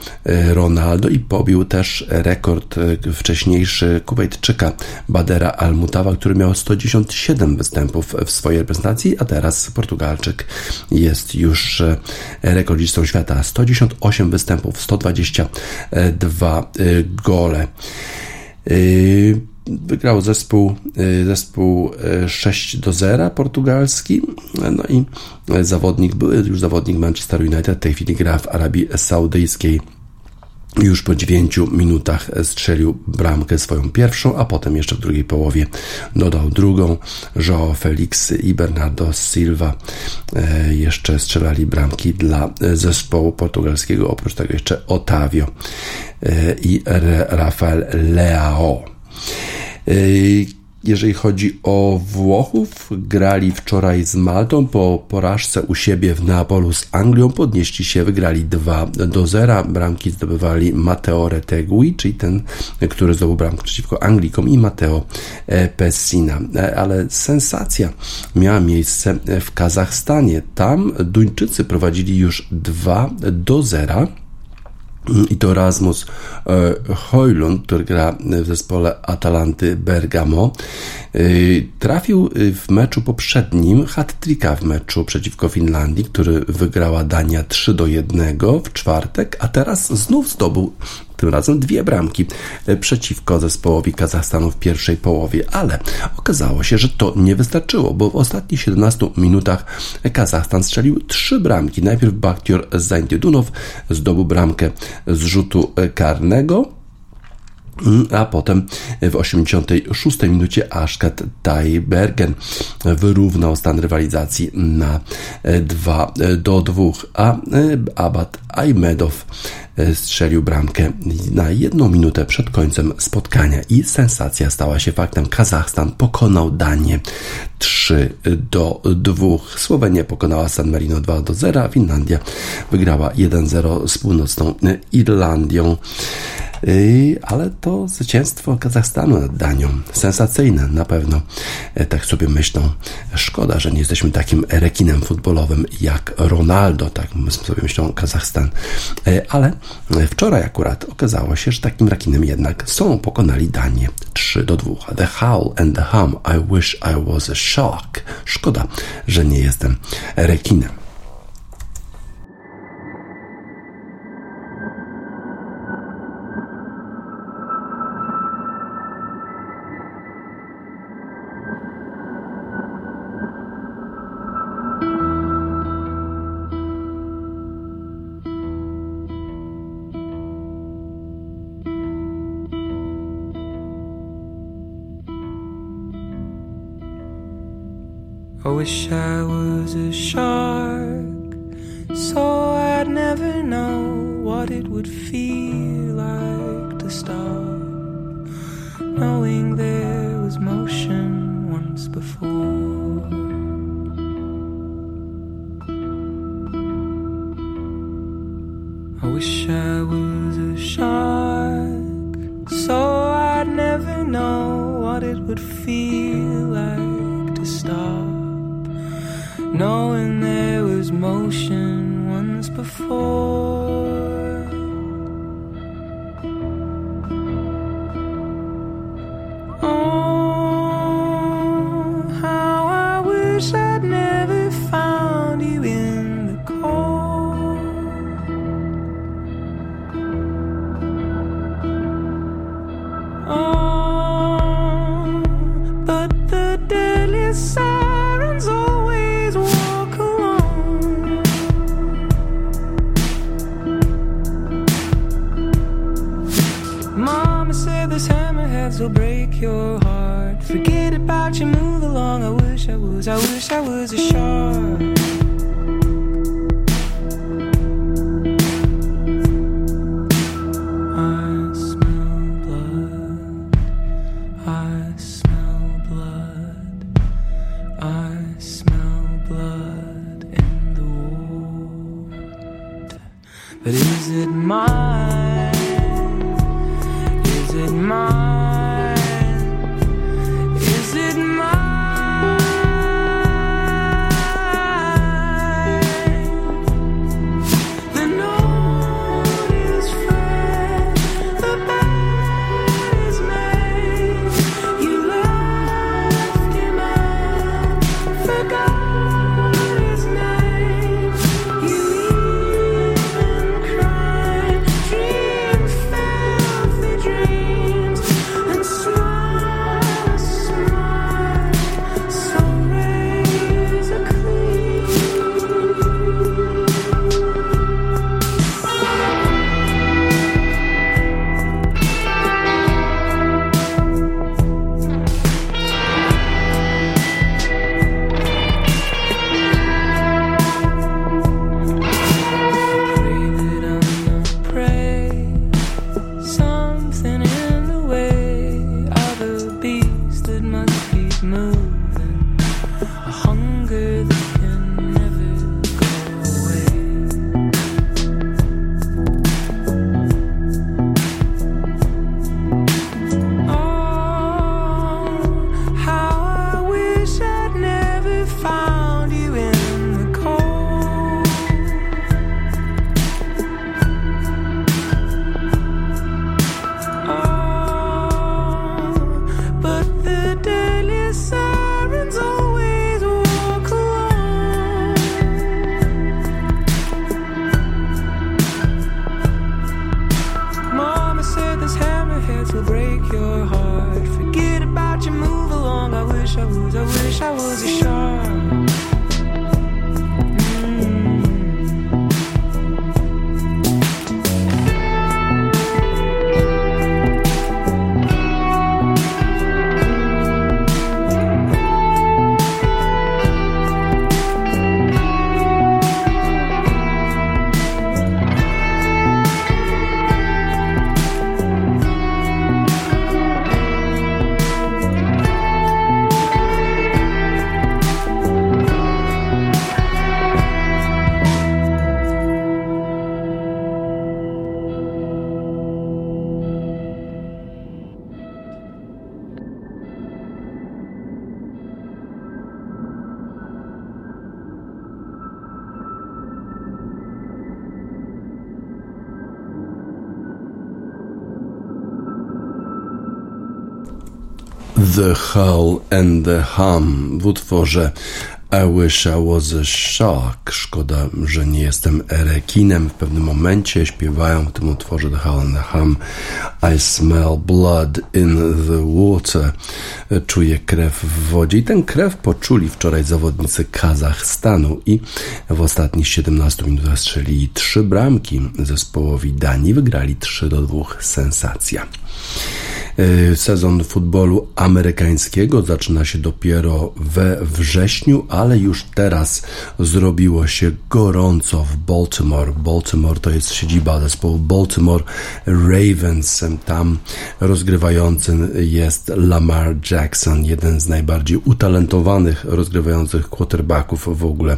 Ronaldo i pobił też rekord wcześniejszy Kuwejtczyka Badera Almutawa, który miał 117 występów w swojej reprezentacji, a teraz Portugalczyk jest już rekordzistą świata. 118 występów, 122 y, gole. Y, wygrał zespół, y, zespół 6 do 0 portugalski. No i zawodnik, były już zawodnik Manchester United, w tej chwili gra w Arabii Saudyjskiej już po 9 minutach strzelił bramkę swoją pierwszą, a potem jeszcze w drugiej połowie dodał drugą. João Felix i Bernardo Silva e, jeszcze strzelali bramki dla zespołu portugalskiego, oprócz tego jeszcze Otavio e, i Rafael Leao. Jeżeli chodzi o Włochów, grali wczoraj z Maltą po porażce u siebie w Neapolu z Anglią. Podnieśli się, wygrali 2 do 0. Bramki zdobywali Matteo Retegui, czyli ten, który zdobył bramkę przeciwko Anglikom i Matteo e, Pessina. E, ale sensacja miała miejsce w Kazachstanie. Tam Duńczycy prowadzili już 2 do 0 i to Rasmus e, Hojlund, który gra w zespole Atalanty Bergamo, e, trafił w meczu poprzednim hat-tricka w meczu przeciwko Finlandii, który wygrała Dania 3 do 1 w czwartek, a teraz znów zdobył tym razem dwie bramki przeciwko zespołowi Kazachstanu w pierwszej połowie, ale okazało się, że to nie wystarczyło, bo w ostatnich 17 minutach Kazachstan strzelił trzy bramki. Najpierw Bakhtior Zaintydunow zdobył bramkę z rzutu karnego, a potem w 86 minucie Ashkat Tajbergen wyrównał stan rywalizacji na 2 do 2, a Abad Ajmedow strzelił bramkę na jedną minutę przed końcem spotkania i sensacja stała się faktem. Kazachstan pokonał Danię 3 do 2. Słowenia pokonała San Marino 2 do 0, a Finlandia wygrała 1-0 z północną Irlandią. Ale to zwycięstwo Kazachstanu nad Danią sensacyjne na pewno. E, tak sobie myślą. Szkoda, że nie jesteśmy takim rekinem futbolowym jak Ronaldo, tak sobie myślą Kazachstan. E, ale wczoraj akurat okazało się, że takim rekinem jednak są pokonali Danię 3 do 2. The Howl and the Hum. I wish I was a shark. Szkoda, że nie jestem rekinem. Wish I was a shark, so I'd never know what it would feel like to stop, knowing there was motion once before. I wish I was a shark, so I'd never know what it would feel like to stop knowing there was motion once before. I was a shark. The Hull and the Hum w utworze I wish I was a shark. Szkoda, że nie jestem rekinem. W pewnym momencie śpiewają w tym utworze The Hull and the Hum I smell blood in the water. Czuję krew w wodzie. I tę krew poczuli wczoraj zawodnicy Kazachstanu i w ostatnich 17 minutach strzelili trzy bramki zespołowi Danii. Wygrali 3 do 2. Sensacja. E, sezon futbolu amerykańskiego zaczyna się dopiero we wrześniu, ale już teraz zrobiło się gorąco w Baltimore. Baltimore to jest siedziba zespołu Baltimore Ravens. Tam rozgrywającym jest Lamar Jackson, jeden z najbardziej utalentowanych rozgrywających quarterbacków w ogóle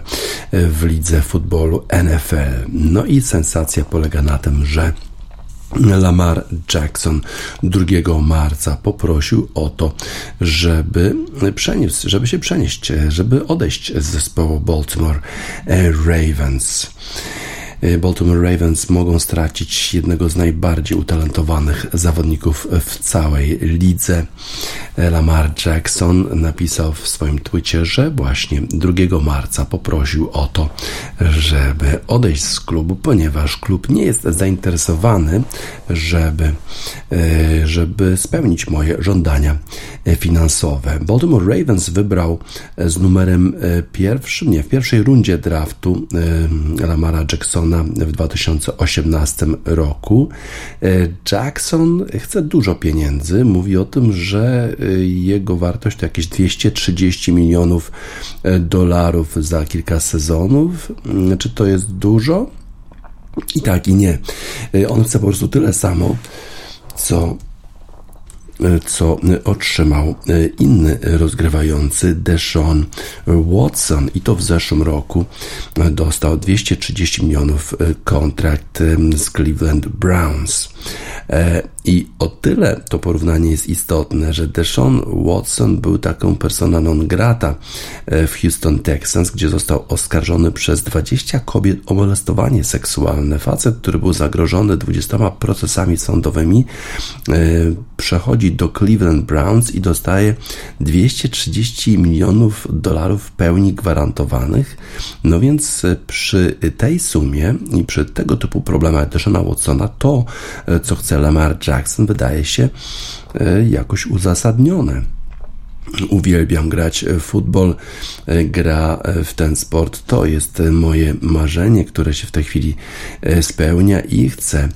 w lidze futbolu NFL. No i sensacja polega na tym, że Lamar Jackson 2 marca poprosił o to, żeby przeniósł, żeby się przenieść, żeby odejść z zespołu Baltimore Ravens. Y, Baltimore Ravens mogą stracić jednego z najbardziej utalentowanych zawodników w całej lidze. Lamar Jackson napisał w swoim twicie, że właśnie 2 marca poprosił o to, żeby odejść z klubu, ponieważ klub nie jest zainteresowany, żeby, y, żeby spełnić moje żądania finansowe. Baltimore Ravens wybrał z numerem pierwszym, nie, w pierwszej rundzie draftu Lamara Jacksona w 2018 roku. E, Jackson chce dużo pieniędzy. Mówi o tym, że e, jego wartość to jakieś 230 milionów e, dolarów za kilka sezonów. Czy to jest dużo? I tak, i nie. On chce po prostu tyle samo, co co otrzymał inny rozgrywający Deshaun Watson i to w zeszłym roku dostał 230 milionów kontrakt z Cleveland Browns. E, I o tyle to porównanie jest istotne, że Deshaun Watson był taką persona non grata e, w Houston Texans, gdzie został oskarżony przez 20 kobiet o molestowanie seksualne. Facet, który był zagrożony 20 procesami sądowymi, e, przechodzi do Cleveland Browns i dostaje 230 milionów dolarów w pełni gwarantowanych. No więc przy tej sumie i przy tego typu problemach Deshauna Watsona to, co chce Lamar Jackson, wydaje się e, jakoś uzasadnione. Uwielbiam grać w futbol, e, gra w ten sport. To jest moje marzenie, które się w tej chwili e, spełnia i chcę,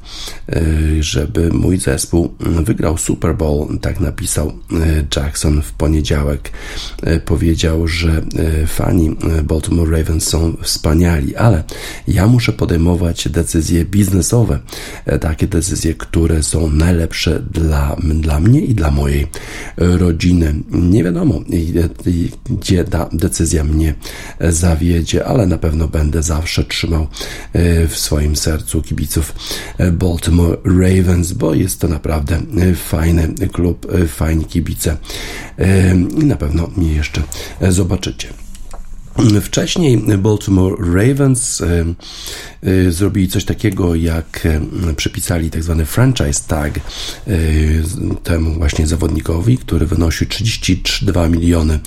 e, żeby mój zespół wygrał Super Bowl. Tak napisał Jackson w poniedziałek. Powiedział, że fani Baltimore Ravens są wspaniali, ale ja muszę podejmować decyzje biznesowe, takie decyzje, które są najlepsze dla, dla mnie i dla mojej rodziny. Nie wiadomo, gdzie ta decyzja mnie zawiedzie, ale na pewno będę zawsze trzymał e, w swoim sercu kibiców e, Baltimore Ravens, bo jest to naprawdę e, fajny klub, fajni kibice i na pewno mnie jeszcze zobaczycie. Wcześniej Baltimore Ravens Y, zrobili coś takiego, jak y, przypisali tak zwany franchise tag temu właśnie zawodnikowi, który wynosił 32 miliony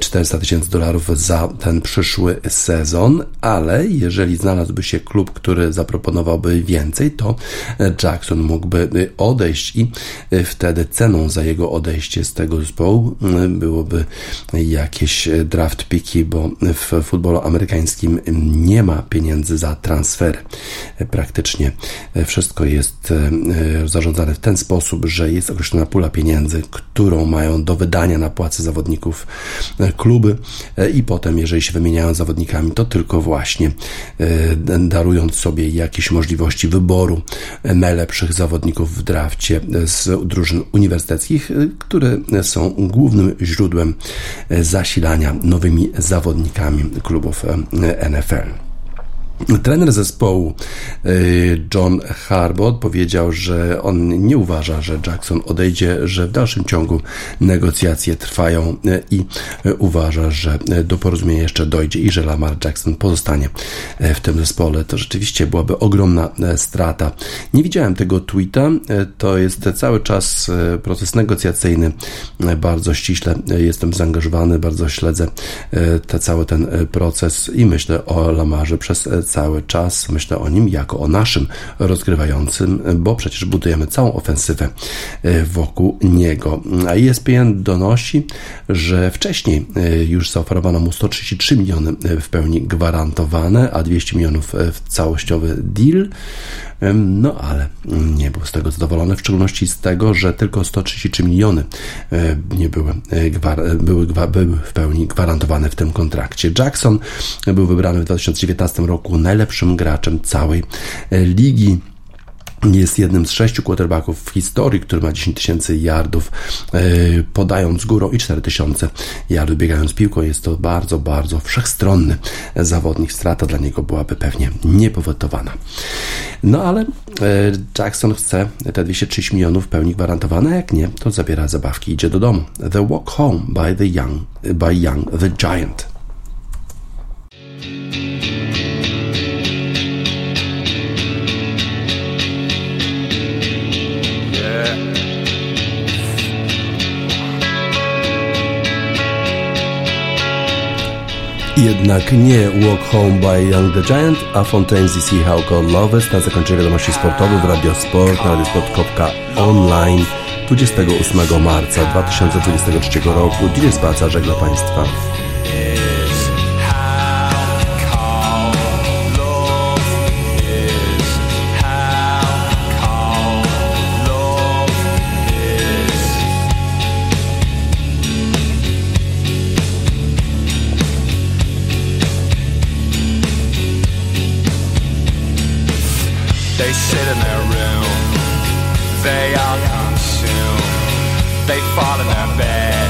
400 tysięcy dolarów za ten przyszły sezon, ale jeżeli znalazłby się klub, który zaproponowałby więcej, to Jackson mógłby odejść i wtedy ceną za jego odejście z tego zespołu byłoby jakieś draft piki, bo w futbolu amerykańskim nie ma pieniędzy za transfer. Praktycznie wszystko jest e, zarządzane w ten sposób, że jest określona pula pieniędzy, którą mają do wydania na płace zawodników e, kluby e, i potem, jeżeli się wymieniają zawodnikami, to tylko właśnie darując sobie jakieś możliwości wyboru najlepszych zawodników w drafcie z drużyn uniwersyteckich, które są głównym źródłem zasilania nowymi zawodnikami klubów NFL. Trener zespołu y, John Harbaugh powiedział, że on nie uważa, że Jackson odejdzie, że w dalszym ciągu negocjacje trwają y, i y, uważa, że do porozumienia jeszcze dojdzie i że Lamar Jackson pozostanie w tym zespole. To rzeczywiście byłaby ogromna strata. Nie widziałem tego tweeta. To jest cały czas proces negocjacyjny. Bardzo ściśle jestem zaangażowany, bardzo śledzę te, cały ten proces i myślę o Lamarze przez cały czas. Myślę o nim jako o naszym rozgrywającym, bo przecież budujemy całą ofensywę e, wokół niego. A ESPN donosi, że wcześniej e, już zaoferowano mu 133 miliony e, w pełni gwarantowane, a 200 milionów w całościowy deal. No ale nie był z tego zadowolony, w szczególności z tego, że tylko 133 miliony nie były, były, były w pełni gwarantowane w tym kontrakcie. Jackson był wybrany w 2019 roku najlepszym graczem całej ligi. Jest jednym z sześciu quarterbacków w historii, który ma 10 tysięcy yardów e, podając górą i 4 tysiące yardów biegając piłką. Jest to bardzo, bardzo wszechstronny zawodnik. Strata dla niego byłaby pewnie niepowotowana. No ale e, Jackson chce te 230 milionów w pełni gwarantowane. Jak nie, to zabiera zabawki i idzie do domu. The Walk Home by the Young, by Young the Giant. Jednak nie Walk Home by Young the Giant, a Fontaine's DC How God Loves na zakończenie wiadomości sportowych w Radiosport na radiosport.online 28 marca 2023 roku. Dzień Spaca żegla Państwa. They sit in their room, they are consumed. They fall in their bed,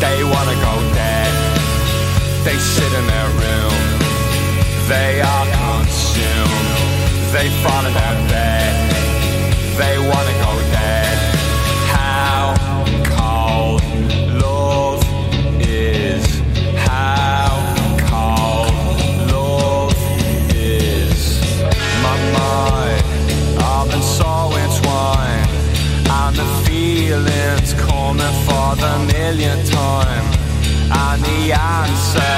they wanna go dead. They sit in their room, they are consumed. They fall in their bed, they wanna million time. And the answer.